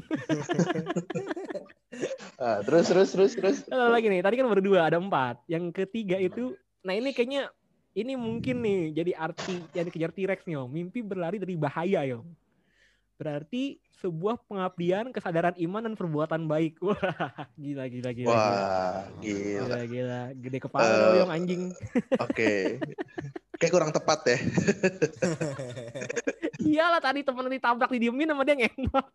Ah, terus terus terus terus. Ada lagi nih, tadi kan berdua ada empat. Yang ketiga itu, nah ini kayaknya ini mungkin nih jadi arti yang dikejar T-Rex nih Om. Mimpi berlari dari bahaya Yong. Berarti sebuah pengabdian, kesadaran iman dan perbuatan baik. Wah, gila gila gila. Wah, gila. gila. Gila gede kepala Eh, lo Yong anjing. Oke. Kayak kurang tepat ya. Iyalah tadi temen ditabrak didiemin sama dia ngentot.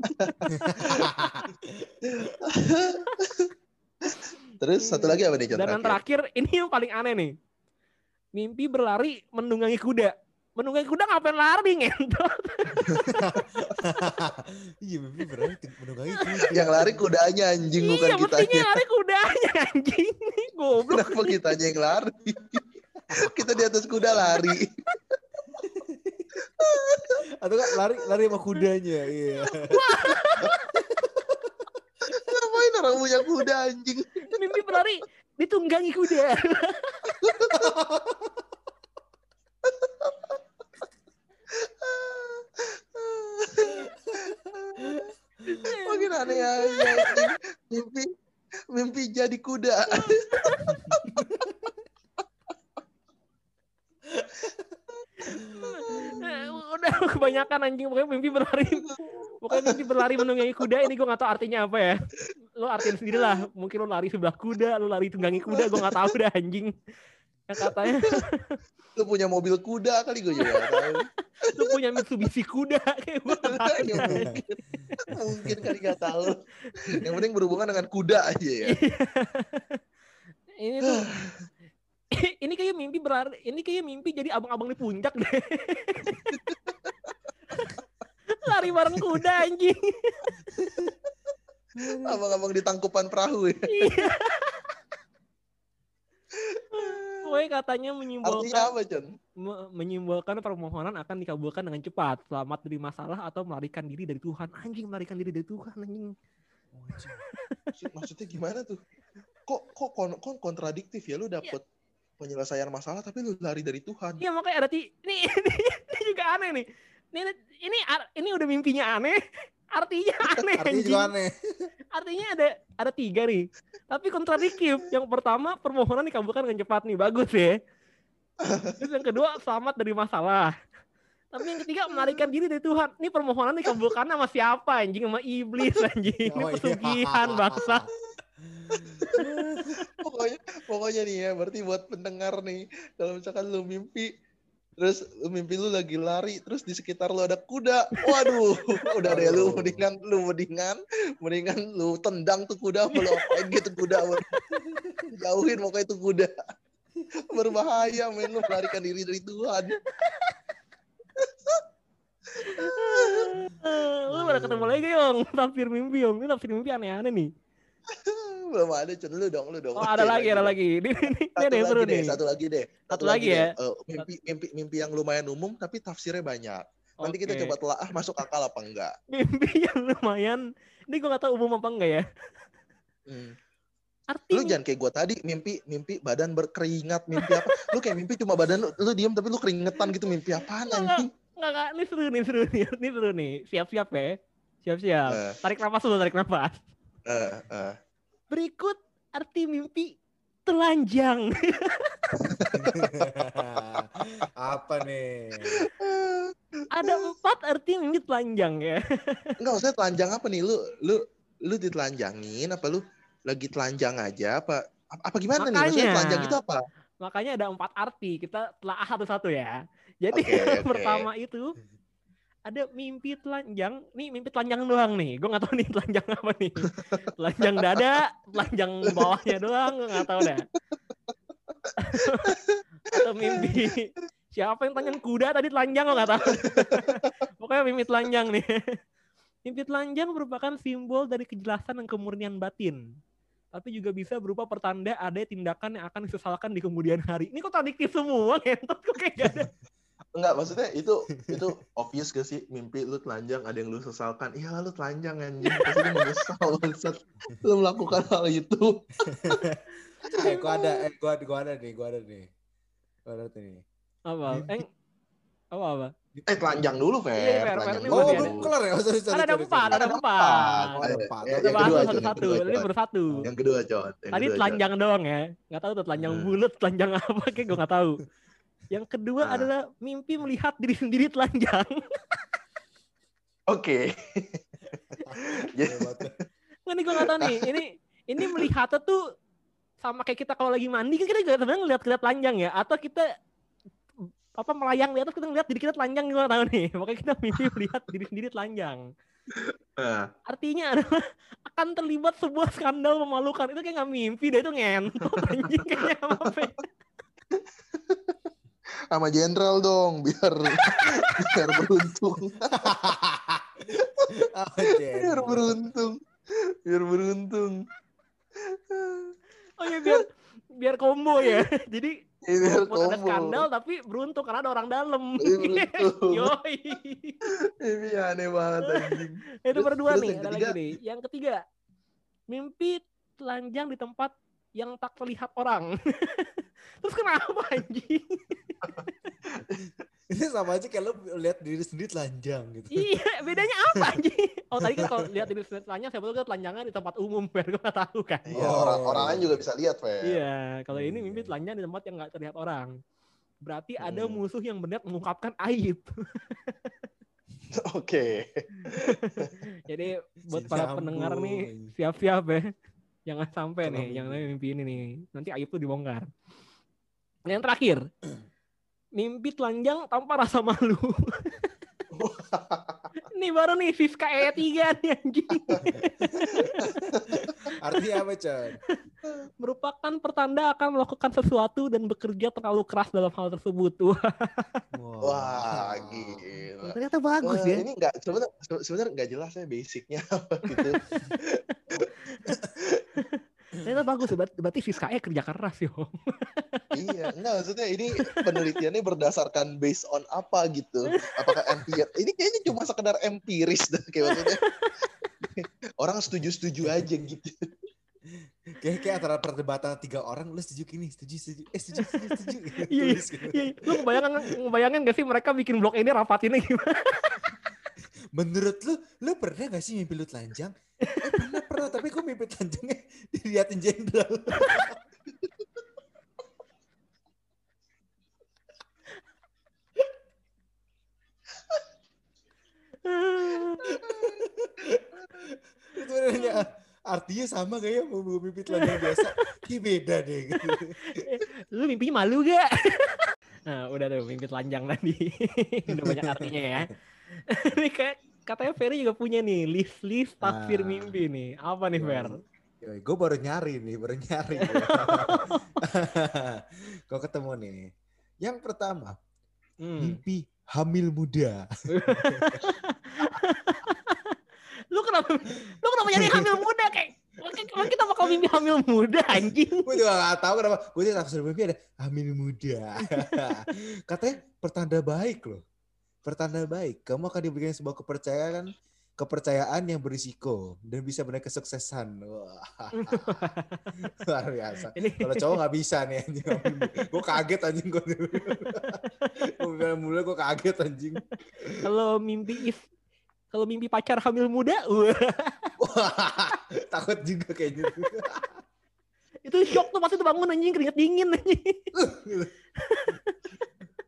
Terus satu lagi apa nih? Dan yang terakhir ini yang paling aneh nih. Mimpi berlari menunggangi kuda. Menunggangi kuda ngapain lari ngentot? Iya, mimpi berani menunggangi kuda. Yang lari kudanya anjing bukan iya, mestinya kitanya. lari kudanya anjing. Goblok. Kenapa kitanya yang lari? Kita di atas kuda lari. Atau kan lari lari sama kudanya, iya. Ngapain orang punya kuda anjing? Mimpi berlari ditunggangi kuda. Makin aneh anjing. Mimpi mimpi jadi kuda. Eh, Udah kebanyakan anjing pokoknya mimpi berlari. Pokoknya mimpi berlari menunggangi kuda ini gue gak tahu artinya apa ya. Lo artiin sendiri lah. Mungkin lo lari sebelah kuda, lo lari tunggangi kuda, gue gak tahu dah anjing. Yang katanya Lu punya mobil kuda kali gue juga tahu. lo punya Mitsubishi kuda kayak gue gak. Ya, mungkin, mungkin kali nggak tahu. Yang penting berhubungan dengan kuda aja ya. ini tuh ini kayak mimpi berlari ini kayak mimpi jadi abang-abang di puncak deh lari bareng kuda anjing Abang-abang di tangkupan perahu ya. Iya Pokoknya katanya Artinya menyimbolkan apa, Con? me- menyimbolkan permohonan akan dikabulkan dengan cepat, selamat dari masalah atau melarikan diri dari Tuhan. Anjing melarikan diri dari Tuhan anjing. Oh. Maksud- Maksudnya gimana tuh? Kok kok kon, kok kontradiktif ya lu dapet penyelesaian masalah tapi lu lari dari Tuhan. Iya makanya ada ini, ini, ini juga aneh nih. Ini ini ini udah mimpinya aneh, artinya aneh Artinya anjing. juga aneh. Artinya ada ada tiga nih. Tapi kontradiktif. Yang pertama permohonan dikabulkan dengan cepat nih, bagus ya. Terus yang kedua selamat dari masalah. Tapi yang ketiga melarikan diri dari Tuhan. Ini permohonan dikabulkan sama siapa anjing? Sama iblis anjing. Ini Oh, iya. pesugihan bangsa. pokoknya pokoknya nih ya berarti buat pendengar nih kalau misalkan lu mimpi terus mimpi lu lagi lari terus di sekitar lu ada kuda waduh udah deh lu mendingan lu mendingan mendingan lu tendang tuh kuda apa lu apain gitu kuda jauhin pokoknya itu kuda berbahaya men lu melarikan diri dari Tuhan Lu pada ketemu lagi Yong. Tafsir mimpi Yong. Ini tafsir mimpi aneh-aneh nih. belum ada Cun. lu dong lu dong Oh ada lagi, ada lagi. Ini, ini, ini satu ada yang seru lagi deh nih. satu lagi deh Satu lagi deh. ya. Eh, mimpi mimpi mimpi yang lumayan umum tapi tafsirnya banyak Nanti kita coba telaah masuk akal apa enggak. Mimpi yang lumayan. Ini gue gak tahu umum apa enggak ya. Hmm. Arti Lu jangan kayak gua tadi mimpi mimpi badan berkeringat mimpi apa? Lu kayak mimpi cuma badan lu, lu diem tapi lu keringetan gitu mimpi apaan Enggak, anjing? Enggak, enggak. Ini seru nih, seru nih. Ini seru nih. Siap-siap ya. Siap-siap. Eh, Tarik nafas dulu, tarik nafas. Eh, eh. Berikut arti mimpi telanjang. Apa nih? Ada empat arti mimpi telanjang ya. Enggak usah telanjang apa nih lu lu lu ditelanjangin apa lu lagi telanjang aja apa apa, gimana nih maksudnya Makanya. telanjang itu apa? Makanya ada empat arti. Kita telah satu-satu ya. Jadi yang oke. pertama itu ada mimpi telanjang. Nih mimpi telanjang doang nih. Gue nggak tahu nih telanjang apa nih. Telanjang dada, telanjang bawahnya doang. Gue nggak tahu dah. Atau mimpi siapa yang telanjang kuda tadi telanjang gue nggak tahu. Pokoknya mimpi telanjang nih. Mimpi telanjang merupakan simbol dari kejelasan dan kemurnian batin. Tapi juga bisa berupa pertanda ada tindakan yang akan disesalkan di kemudian hari. Ini kok kontradiktif semua, ngentot kok kayak gak ada. Enggak, maksudnya itu itu obvious gak sih mimpi lu telanjang ada yang lu sesalkan. Iya lu telanjang anjing, pasti lu menyesal bangsat lu melakukan hal itu. Eh, gua ada, eh, gua, gua ada nih, gua ada nih. Gua ada nih. Apa? Mimpi. Eh, apa apa? Eh telanjang dulu, Fer. Iya, Fer, Fer. Oh, belum kelar ya? Oh, sorry, sorry, Kan ada empat, ada Ada empat. Ada empat. Ada empat. yang kedua, Ini baru satu. Yang kedua. Yang Tadi telanjang doang ya. Nggak tahu tuh telanjang Hmm. bulat, telanjang apa kayak gue nggak tahu. Yang kedua Nah. adalah mimpi melihat diri sendiri telanjang. Oke. Jadi- Hebat. Nggak nih gue nggak tahu nih. Ini ini melihatnya tuh sama kayak kita kalau lagi mandi kan kita juga sebenarnya ngeliat ngeliat telanjang ya. Atau kita apa melayang di atas kita ngeliat diri kita telanjang gue nggak tahu nih. Makanya kita mimpi melihat diri sendiri telanjang. Nah, Artinya adalah akan terlibat sebuah skandal memalukan. Itu kayak nggak mimpi deh itu ngentot anjing kayaknya apa ya? Sama jenderal dong biar biar beruntung. Oh, biar beruntung. Biar beruntung. Oh ya biar biar combo ya. Jadi Ya, biar walaupun ada skandal tapi beruntung karena ada orang dalam. Iya. Yoi. Ini aneh banget anjing. Itu berdua terus nih, ada ketiga? lagi nih. Yang ketiga, mimpi telanjang di tempat yang tak terlihat orang. Terus kenapa anjing? Ini sama aja kayak lu lihat diri sendiri telanjang gitu. iya, bedanya apa anjing? Oh tadi kan kalau lihat diri sendiri telanjang, siapa tahu kan telanjangan di tempat umum, Fer. Gue nggak tahu kan. Iya, Oh. orang orang lain juga bisa lihat, Fer. Iya, kalau ini Iya. mimpi telanjang di tempat yang nggak terlihat orang. Berarti ada Hmm. musuh yang berniat mengungkapkan aib. Oke. Jadi buat para pendengar nih siap-siap ya. Jangan sampai nih yang mimpi. namanya mimpi ini nih. Nanti aib tuh dibongkar. Yang terakhir. Mimpi telanjang tanpa rasa malu. Ini baru nih Siska E3 nih anjing. Artinya apa, Chan? Merupakan pertanda akan melakukan sesuatu dan bekerja terlalu keras dalam hal tersebut. Wah, Wah, gila. ternyata bagus Wah, ya. Ini enggak sebenarnya sebenarnya enggak jelas ya basicnya apa gitu. Ternyata bagus. Berarti, E kerja keras yo. iya, enggak maksudnya ini penelitiannya berdasarkan based on apa gitu. Apakah empiris? Ini kayaknya cuma sekedar empiris dah kayak maksudnya. Orang setuju-setuju aja gitu. Kayak, kayak antara perdebatan tiga orang, lu setuju gini, setuju, setuju, eh setuju, setuju, setuju. Iya, iya. Gitu. Iya, lu ngebayangin, ngebayangin gak sih mereka bikin blog ini rapatinnya gimana? Menurut lu, lu pernah gak sih mimpi lu telanjang? Eh, pernah, pernah. Tapi kok mimpi telanjangnya diliatin jenderal. Itu nanya, artinya sama ya mau mimpi telanjang biasa? Kayak beda deh. Gitu. lu mimpi malu gak? nah udah tuh mimpi telanjang tadi. udah banyak artinya ya. Ini kayak katanya Ferry juga punya nih list-list tafsir Ah. mimpi nih. Apa nih Fer? Gue baru nyari nih, baru nyari. Kok ketemu nih. Yang pertama, Hmm. mimpi hamil muda. Lu kenapa lu kenapa nyari hamil muda kayak Kayak kita bakal mimpi hamil muda anjing. gue juga gak tahu kenapa. Gue tidak tafsir mimpi ada hamil muda. Katanya pertanda baik loh. Pertanda baik. Kamu akan diberikan sebuah kepercayaan kepercayaan yang berisiko dan bisa benar kesuksesan. Wah. Luar biasa. Ini Kalau cowok nggak bisa nih anjing. gue kaget anjing gue. gue bilang mulai gue kaget anjing. kalau mimpi if kalau mimpi pacar hamil muda, wah, Wah, takut juga kayaknya. itu shock tuh pasti tuh bangun anjing keringet dingin anjing.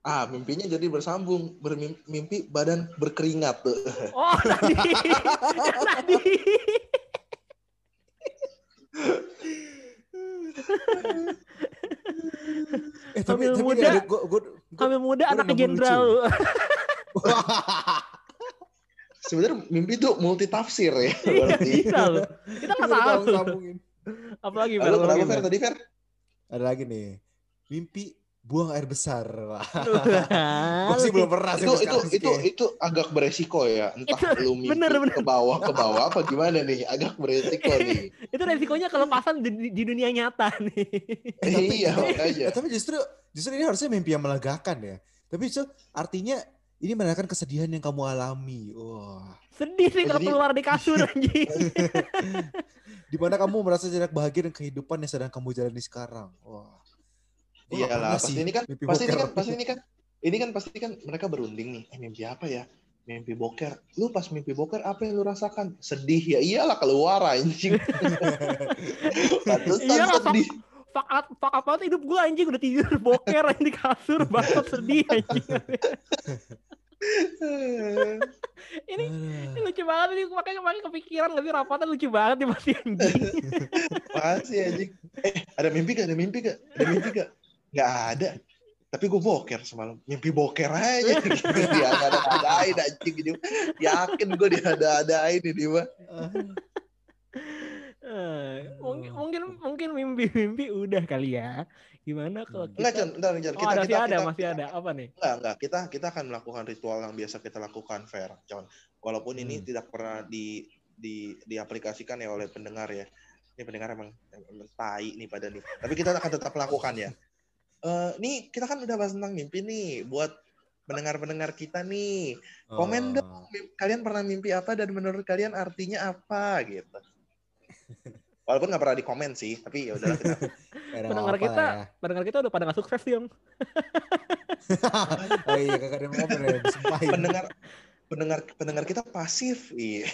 Ah, mimpinya jadi bersambung, bermimpi badan berkeringat tuh. Oh, tadi. tadi. eh, Hamil ini muda. ada- gua- gua- gua- Hamil muda Gua nemu jenderal. Sebenarnya mimpi tuh multi tafsir ya Iya, berarti. bisa loh. Kita nggak tahu. Apalagi Lalu apalagi, kenapa Fer Fer? tadi Fer? Ada lagi nih. Mimpi buang air besar. Gue sih belum pernah sih Itu itu sih itu itu agak beresiko ya. Entah Itu- lu mimpi bener, bener. ke bawah ke bawah apa gimana nih? Agak beresiko nih. itu resikonya kalau pasan di, di- dunia nyata nih. Eh, tapi- iya tapi- makanya. Tapi justru justru ini harusnya mimpi yang melegakan ya. Tapi itu artinya ini menandakan kesedihan yang kamu alami. Wah. Sedih sih kalau keluar di kasur anjing. Di mana kamu merasa tidak bahagia dengan kehidupan yang sedang kamu jalani sekarang. Wah. Iyalah, pernah pasti sih ini kan mimpi pasti ini kan pasti ini kan ini kan pasti kan mereka berunding nih. Eh mimpi apa ya? Mimpi boker. Lu pas mimpi boker apa yang lu rasakan? Sedih ya iyalah keluar anjing. Pantesan Iyalah, sedih. Fuck up, fuck up banget hidup gue anjing udah tidur boker di kasur bangsat sedih anjing. ini ini lucu banget ini makanya makanya kepikiran gak sih rapatnya lucu banget nih pasti anjing. Masih anjing. Eh, ada mimpi gak? Ada mimpi gak? Ada mimpi gak? Gak ada. Tapi gue boker semalam. Mimpi boker aja. dia gak ada adain anjing. Ini. Yakin gue dia ada adain ini mah. Eh, mungkin mungkin mungkin mimpi-mimpi udah kali ya. Gimana kalau kita Enggak, Con. Bentar, bentar. Oh, Kita, ada, kita, masih ada, kita, masih ada. Apa nih? Enggak, enggak. Kita kita akan melakukan ritual yang biasa kita lakukan, Fair, Con. Walaupun ini Hmm. tidak pernah di di diaplikasikan ya oleh pendengar ya. Ini pendengar emang, emang tai nih pada nih. Tapi kita akan tetap lakukan ya. Eh, nih kita kan udah bahas tentang mimpi nih buat pendengar-pendengar kita nih. Komen dong. Oh. Mim- Kalian pernah mimpi apa dan menurut kalian artinya apa gitu. Walaupun nggak pernah di komen sih, tapi ya udahlah kita. Pendengar kita- ya. Pendengar kita udah pada gak sukses Yong. oh iya kakak ada yang komen ya. disumpahin. pendengar pendengar pendengar kita pasif. Iya.